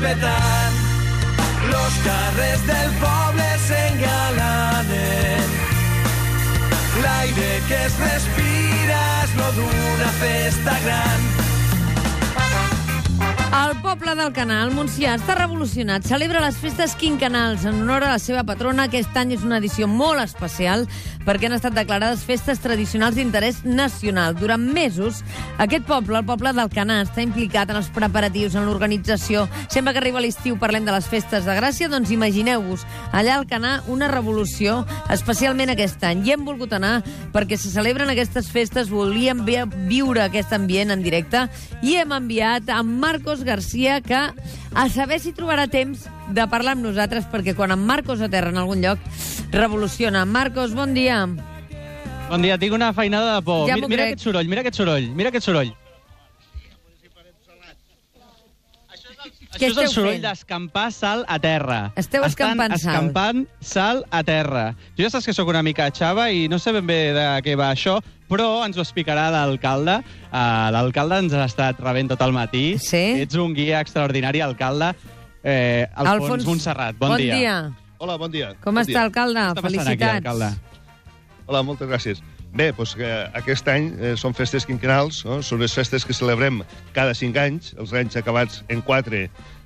petant. Los carrers del poble s'engalanen. L'aire que es respira és lo d'una festa gran. El poble del Canal, Montsià, està revolucionat. Celebra les festes quinquenals en honor a la seva patrona. Aquest any és una edició molt especial perquè han estat declarades festes tradicionals d'interès nacional. Durant mesos, aquest poble, el poble del Canà, està implicat en els preparatius, en l'organització. Sempre que arriba l'estiu parlem de les festes de Gràcia, doncs imagineu-vos, allà al Canà, una revolució, especialment aquest any. I hem volgut anar perquè se celebren aquestes festes, volíem vi- viure aquest ambient en directe i hem enviat a Marcos Garcia que a saber si trobarà temps de parlar amb nosaltres perquè quan en Marcos aterra en algun lloc revoluciona. Marcos, bon dia. Bon dia, tinc una feinada de por. Ja mira, mira crec. aquest soroll, mira aquest soroll, mira aquest soroll. Què Això és el soroll d'escampar sal a terra. Esteu Estan escampant sal. escampant sal a terra. Jo ja saps que sóc una mica xava i no sé ben bé de què va això, però ens ho explicarà l'alcalde. Uh, l'alcalde ens ha estat rebent tot el matí. Sí? Ets un guia extraordinari, alcalde. Eh, Alfons, Montserrat, bon, bon dia. dia. Hola, bon dia. Com bon està, dia. alcalde? Què està passant aquí, Felicitats. alcalde? Hola, moltes gràcies. Bé, doncs que aquest any eh, són festes quinquenals, no? són les festes que celebrem cada cinc anys, els anys acabats en 4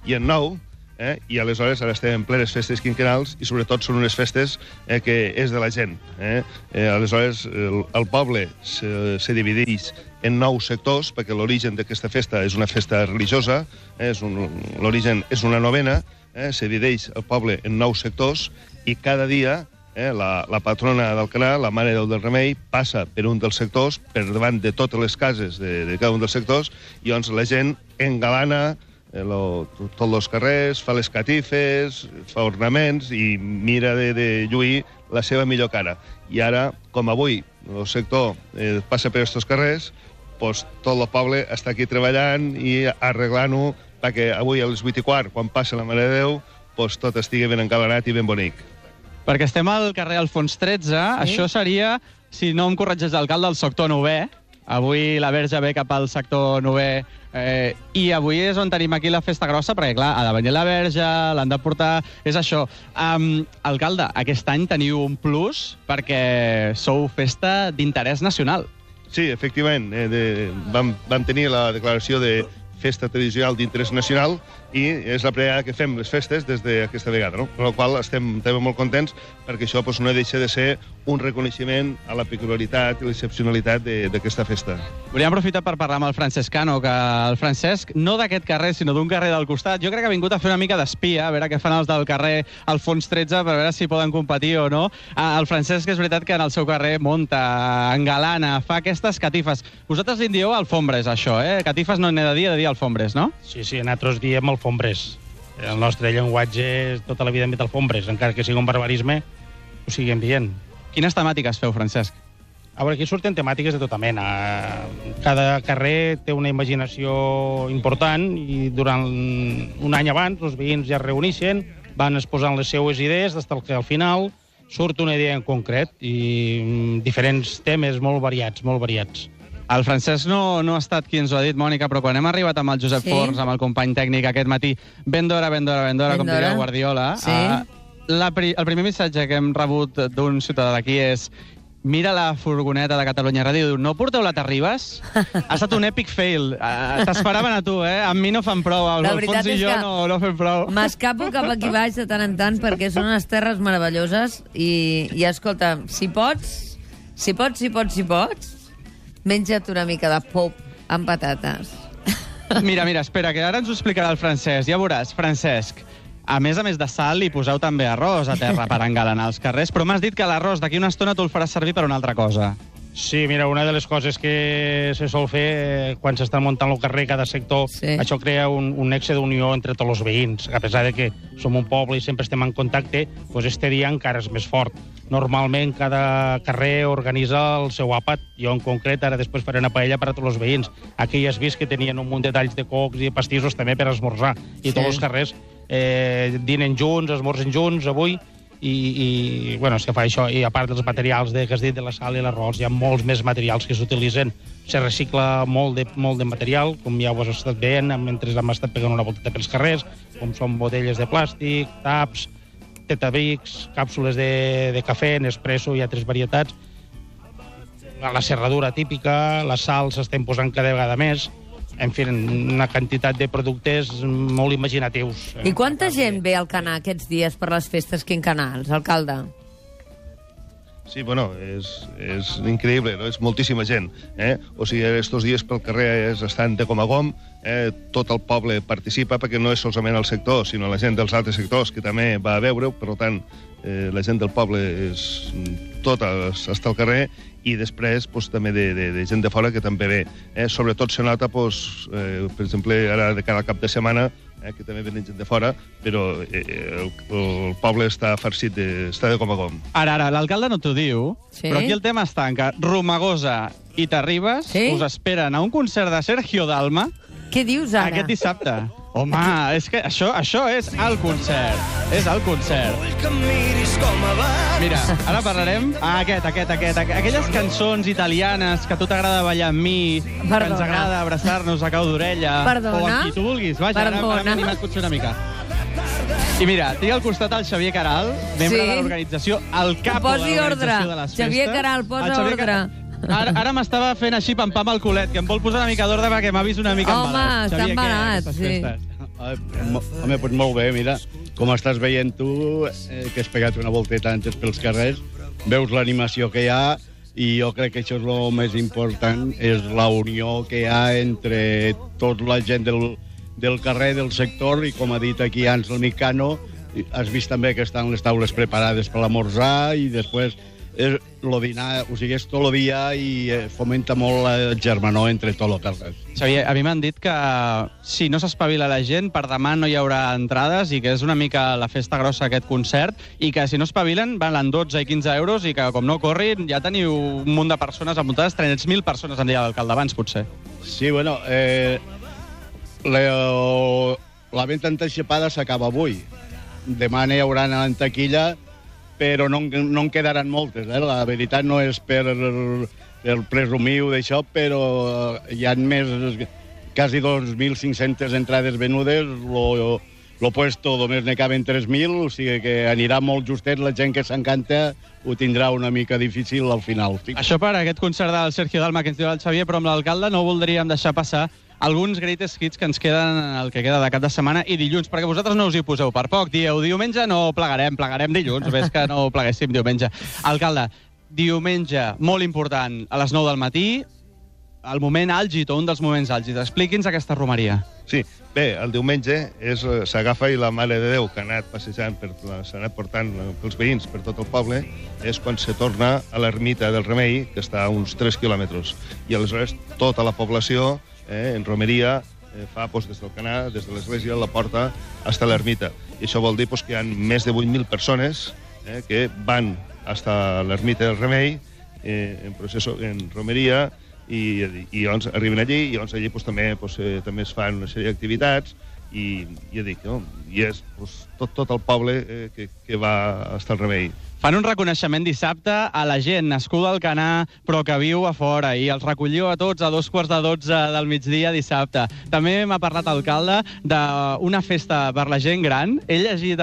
i en 9, eh? i aleshores ara estem en plenes festes quinquenals i sobretot són unes festes eh, que és de la gent. Eh? Eh, aleshores el, el poble se, se divideix en nou sectors perquè l'origen d'aquesta festa és una festa religiosa, eh? és un, l'origen és una novena, eh? se divideix el poble en nou sectors i cada dia eh, la, la patrona del canal, la Mare Déu del Remei, passa per un dels sectors, per davant de totes les cases de, de cada un dels sectors, i llavors la gent engalana lo, tots els carrers, fa les catifes, fa ornaments i mira de, de lluir la seva millor cara. I ara, com avui el sector eh, passa per aquests carrers, doncs tot el poble està aquí treballant i arreglant-ho perquè avui a les 8 i quart, quan passa la Mare de Déu, doncs tot estigui ben engalanat i ben bonic. Perquè estem al carrer Alfons 13, sí? això seria, si no em corregeix l'alcalde, el sector 9è. Avui la Verge ve cap al sector 9è eh, i avui és on tenim aquí la festa grossa, perquè, clar, ha de venir la Verge, l'han de portar... És això. Um, alcalde, aquest any teniu un plus perquè sou festa d'interès nacional. Sí, efectivament. Eh, de, vam, vam tenir la declaració de festa tradicional d'interès nacional i és la primera que fem les festes des d'aquesta vegada, no? Per la qual estem també molt contents perquè això doncs, no deixa de ser un reconeixement a la peculiaritat i l'excepcionalitat de- d'aquesta festa. Volíem aprofitar per parlar amb el Francescano, que el Francesc, no d'aquest carrer, sinó d'un carrer del costat, jo crec que ha vingut a fer una mica d'espia, a veure què fan els del carrer Alfons 13, per veure si poden competir o no. Ah, El Francesc és veritat que en el seu carrer monta, engalana, fa aquestes catifes. Vosaltres li en dieu alfombres, això, eh? Catifes no n'he de dir, he de dir alfombres, no? Sí, sí, nosaltres diem alfombres. El nostre llenguatge és tota la vida hem dit alfombres, encara que sigui un barbarisme, ho siguem dient. Quines temàtiques feu, Francesc? A veure, aquí surten temàtiques de tota mena. Cada carrer té una imaginació important i durant un any abans els veïns ja es reuneixen, van exposant les seues idees, fins que al final surt una idea en concret i mm, diferents temes molt variats, molt variats. El Francesc no, no ha estat qui ens ho ha dit, Mònica, però quan hem arribat amb el Josep Sí. Forns, amb el company tècnic aquest matí, ben d'hora, ben d'hora, ben d'hora, com diria Guardiola, Sí. eh, la, pri el primer missatge que hem rebut d'un ciutadà d'aquí és mira la furgoneta de Catalunya Ràdio diu, no porteu la Terribas? Ha estat un epic fail. Uh, T'esperaven a tu, eh? Amb mi no fan prou. El Alfons i jo no, no fem prou. M'escapo cap aquí baix de tant en tant perquè són unes terres meravelloses i, i escolta, si pots, si pots, si pots, si pots, menja't una mica de pop amb patates. Mira, mira, espera, que ara ens ho explicarà el Francesc. Ja veuràs, Francesc. A més a més de sal, hi poseu també arròs a terra per engalanar els carrers, però m'has dit que l'arròs d'aquí una estona tu el faràs servir per una altra cosa. Sí, mira, una de les coses que se sol fer eh, quan s'està muntant el carrer, cada sector, Sí. això crea un, un nexe d'unió entre tots els veïns. A pesar de que som un poble i sempre estem en contacte, doncs este dia encara és més fort. Normalment cada carrer organitza el seu àpat. Jo en concret ara després faré una paella per a tots els veïns. Aquí ja has vist que tenien un munt de talls de cocs i pastissos també per esmorzar. I Sí. tots els carrers eh, dinen junts, esmorzen junts avui i, i bueno, se fa això, i a part dels materials de, que has dit, de la sal i l'arròs, hi ha molts més materials que s'utilitzen. Se recicla molt de, molt de material, com ja ho has estat veient, mentre hem estat pegant una volta pels carrers, com són botelles de plàstic, taps, tetabrics, càpsules de, de cafè, Nespresso i altres varietats, la serradura típica, les sals estem posant cada vegada més, en fi, una quantitat de productes molt imaginatius. I quanta gent ve al Canà aquests dies per les festes quinquenals, alcalde? Sí, bueno, és, és increïble, no? és moltíssima gent. Eh? O sigui, estos dies pel carrer és estan de com a gom, eh? tot el poble participa, perquè no és solament el sector, sinó la gent dels altres sectors que també va a veure-ho, per tant, eh, la gent del poble és tota està al carrer i després pues, també de, de, de gent de fora que també ve. Eh? Sobretot se nota, pues, eh, per exemple, ara de cada cap de setmana, eh, que també venen gent de fora, però eh, el, el poble està farcit, de, està de com a com. Ara, ara, l'alcalde no t'ho diu, Sí. però aquí el tema està en que Romagosa i Terribas Sí? us esperen a un concert de Sergio Dalma Què dius ara? aquest dissabte. Home, és que això, això és el concert. És el concert. Mira, ara parlarem... Ah, aquest, aquest, aquest, aquest. Aquelles cançons italianes que a tu t'agrada ballar amb mi, que ens Perdona. agrada abraçar-nos a cau d'orella... Perdona? O amb qui tu vulguis. Vaja, ara, ara Perdona. m'he animat potser una mica. I mira, tinc al costat el Xavier Caral, membre Sí. de l'organització, el posi de l'organització de les festes. Xavier Caral, posa El Xavier ordre. Caral. Ara, ara m'estava fent així pam-pam al culet, que em vol posar una mica d'ordre perquè m'ha vist una mica Home, embalat. està Xavier, què, embalat, sí. festes? Mo- Home, doncs molt bé, mira, com estàs veient tu, eh, que has pegat una volteta antes pels carrers, veus l'animació que hi ha i jo crec que això és el més important, és la unió que hi ha entre tota la gent del, del carrer, del sector, i com ha dit aquí Àngel Micano, has vist també que estan les taules preparades per l'esmorzar i després és lo dinar, o sigui, és dia i eh, fomenta molt el germanor entre tot el carrer. Xavier, a mi m'han dit que si no s'espavila la gent, per demà no hi haurà entrades i que és una mica la festa grossa aquest concert i que si no espavilen valen 12 i 15 euros i que com no corrin ja teniu un munt de persones amuntades, 300.000 persones en dia d'alcalde abans, potser. Sí, bueno, eh, la, la venda anticipada s'acaba avui. Demà n'hi haurà en taquilla, però no, no en quedaran moltes. Eh? La veritat no és per, per presumir d'això, però hi ha més, quasi 2.500 entrades venudes, lo, lo puesto només ne caben 3.000, o sigui que anirà molt justet, la gent que s'encanta ho tindrà una mica difícil al final. Això per aquest concert del Sergio Dalma que ens diu el Xavier, però amb l'alcalde no voldríem deixar passar alguns greatest hits que ens queden el que queda de cap de setmana i dilluns, perquè vosaltres no us hi poseu per poc. Dieu, diumenge no plegarem, plegarem dilluns, ves que no pleguéssim diumenge. Alcalde, diumenge, molt important, a les 9 del matí, el moment àlgid o un dels moments àlgids. Expliqui'ns aquesta romeria. Sí, bé, el diumenge eh, s'agafa i la Mare de Déu, que ha anat passejant, per, s'ha anat portant eh, pels veïns per tot el poble, és quan se torna a l'ermita del Remei, que està a uns 3 quilòmetres. I aleshores tota la població, eh, en romeria, eh, fa doncs, des del canà, des de l'església, la porta, fins a l'ermita. I això vol dir doncs, que hi ha més de 8.000 persones eh, que van fins a l'ermita del Remei, eh, en procés, en romeria, i, i llavors arriben allí i llavors allí pues, també, pues, eh, també es fan una sèrie d'activitats i ja dic, no? i és pues, tot, tot el poble eh, que, que va estar al remei. Fan un reconeixement dissabte a la gent nascuda al Canà però que viu a fora i els recolliu a tots a dos quarts de dotze del migdia dissabte. També m'ha parlat alcalde d'una festa per la gent gran. He llegit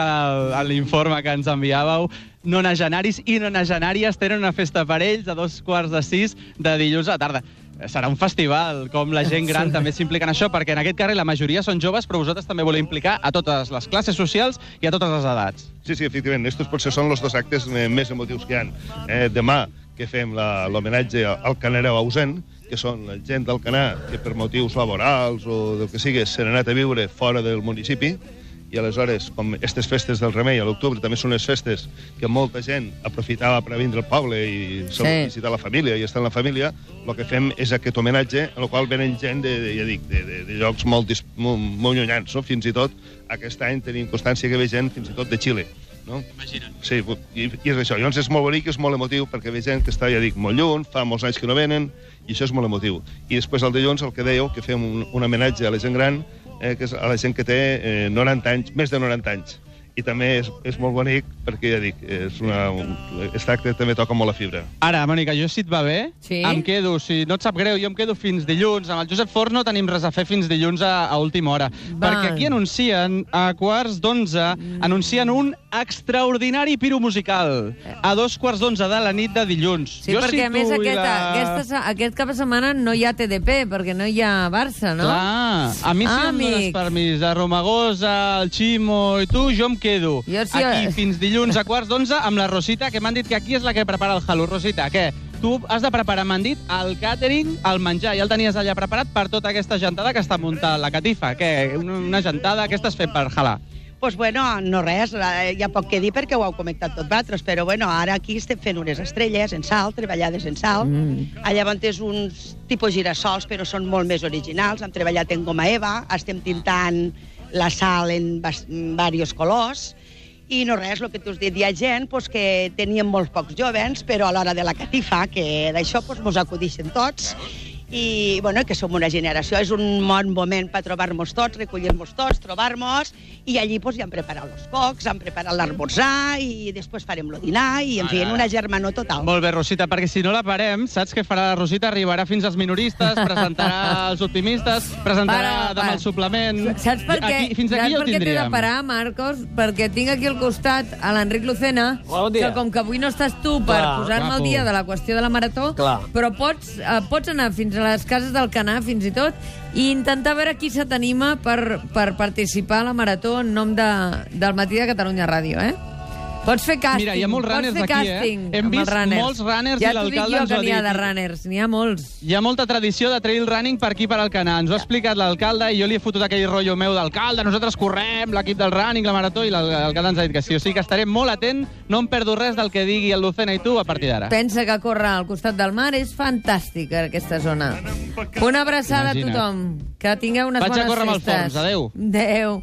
l'informe que ens enviàveu nonagenaris i nonagenàries tenen una festa per ells a dos quarts de sis de dilluns a tarda. Serà un festival, com la gent gran Sí. també s'implica en això, perquè en aquest carrer la majoria són joves, però vosaltres també voleu implicar a totes les classes socials i a totes les edats. Sí, sí, efectivament, estos potser són els dos actes més emotius que hi ha. Eh, demà, que fem la- l'homenatge al canareu ausent, que són la gent del Canà que per motius laborals o del que sigui se n'ha anat a viure fora del municipi, i aleshores, com aquestes festes del Remei a l'octubre també són unes festes que molta gent aprofitava per a vindre al poble i Sí. sí. visitar la família i estar en la família, el que fem és aquest homenatge, en el qual venen gent de, de, ja dic, de, de, de llocs molt, dis, molt, molt llunyans, no? fins i tot aquest any tenim constància que ve gent fins i tot de Xile. No? Imagina't. Sí, i, i és això. Llavors és molt bonic, és molt emotiu, perquè ve gent que està, ja dic, molt lluny, fa molts anys que no venen, i això és molt emotiu. I després el dilluns, el que dèieu, que fem un, un homenatge a la gent gran, eh, que és a la gent que té eh, 90 anys, més de 90 anys. I també és, és molt bonic perquè, ja dic, és una, un, es tracta, també toca molt la fibra. Ara, Mònica, jo si et va bé, Sí? em quedo, si no et sap greu, jo em quedo fins dilluns. Amb el Josep Forns no tenim res a fer fins dilluns a, a última hora. Val. Perquè aquí anuncien, a quarts d'onze, anuncien un extraordinari piro musical. A dos quarts d'onze de la nit de dilluns. Sí, jo perquè a més situo aquest, la... aquesta, aquest cap de setmana no hi ha TDP, perquè no hi ha Barça, no? Clar, a mi si Ah, em dones permís a Romagosa, el Ximo i tu, jo em quedo Jo sí- aquí fins dilluns a quarts d'onze amb la Rosita, que m'han dit que aquí és la que prepara el halo. Rosita, què? Tu has de preparar, m'han dit, el càtering, el menjar. Ja el tenies allà preparat per tota aquesta gentada que està muntant la catifa. Què? Una, una gentada que estàs fent per halar? pues bueno, no res, eh, hi ha poc que dir perquè ho heu comentat tot vosaltres, però bueno, ara aquí estem fent unes estrelles en salt, treballades en salt. Mm. Allà on és uns tipus girassols, però són molt més originals. Hem treballat en goma eva, estem tintant la sal en diversos colors, i no res, el que tu has dit, hi ha gent pues, que tenien molts pocs jovens, però a l'hora de la catifa, que d'això pues, mos acudixen tots, i bueno, que som una generació, és un bon moment per trobar-nos tots, recollir-nos tots, trobar-nos, i allí pues, ja hem preparat els cocs, hem preparat l'esmorzar, i després farem el dinar, i en fi, Ara. una germanor total. Molt bé, Rosita, perquè si no la parem, saps què farà la Rosita? Arribarà fins als minoristes, presentarà els optimistes, presentarà Para, demà para. el suplement... Saps per què, Aquí, fins aquí saps ja ho per què t'he de tindríem. parar, Marcos? Perquè tinc aquí al costat a l'Enric Lucena, Bon dia. que com que avui no estàs tu per posar-me al guapo. dia de la qüestió de la marató, Clar. però pots, eh, pots anar fins a les cases del Canà, fins i tot, i intentar veure qui se t'anima per, per participar a la marató en nom de, del Matí de Catalunya Ràdio, eh? Pots fer càsting. Mira, hi ha molts runners aquí, eh? Hem vist runners. molts runners ja i t'ho dic l'alcalde jo ens que ho ha n'hi ha dit. de runners, n'hi ha molts. Hi ha molta tradició de trail running per aquí, per al Canà. Ens ho ha explicat l'alcalde i jo li he fotut aquell rotllo meu d'alcalde. Nosaltres correm, l'equip del running, la marató, i l'alcalde ens ha dit que sí. O sigui que estaré molt atent, no em perdo res del que digui el Lucena i tu a partir d'ara. Pensa que córrer al costat del mar és fantàstic, aquesta zona. Una abraçada Imagina't. a tothom. Que tingueu unes Vaig a bones córrer amb el festes. Forns. Adéu. Adéu.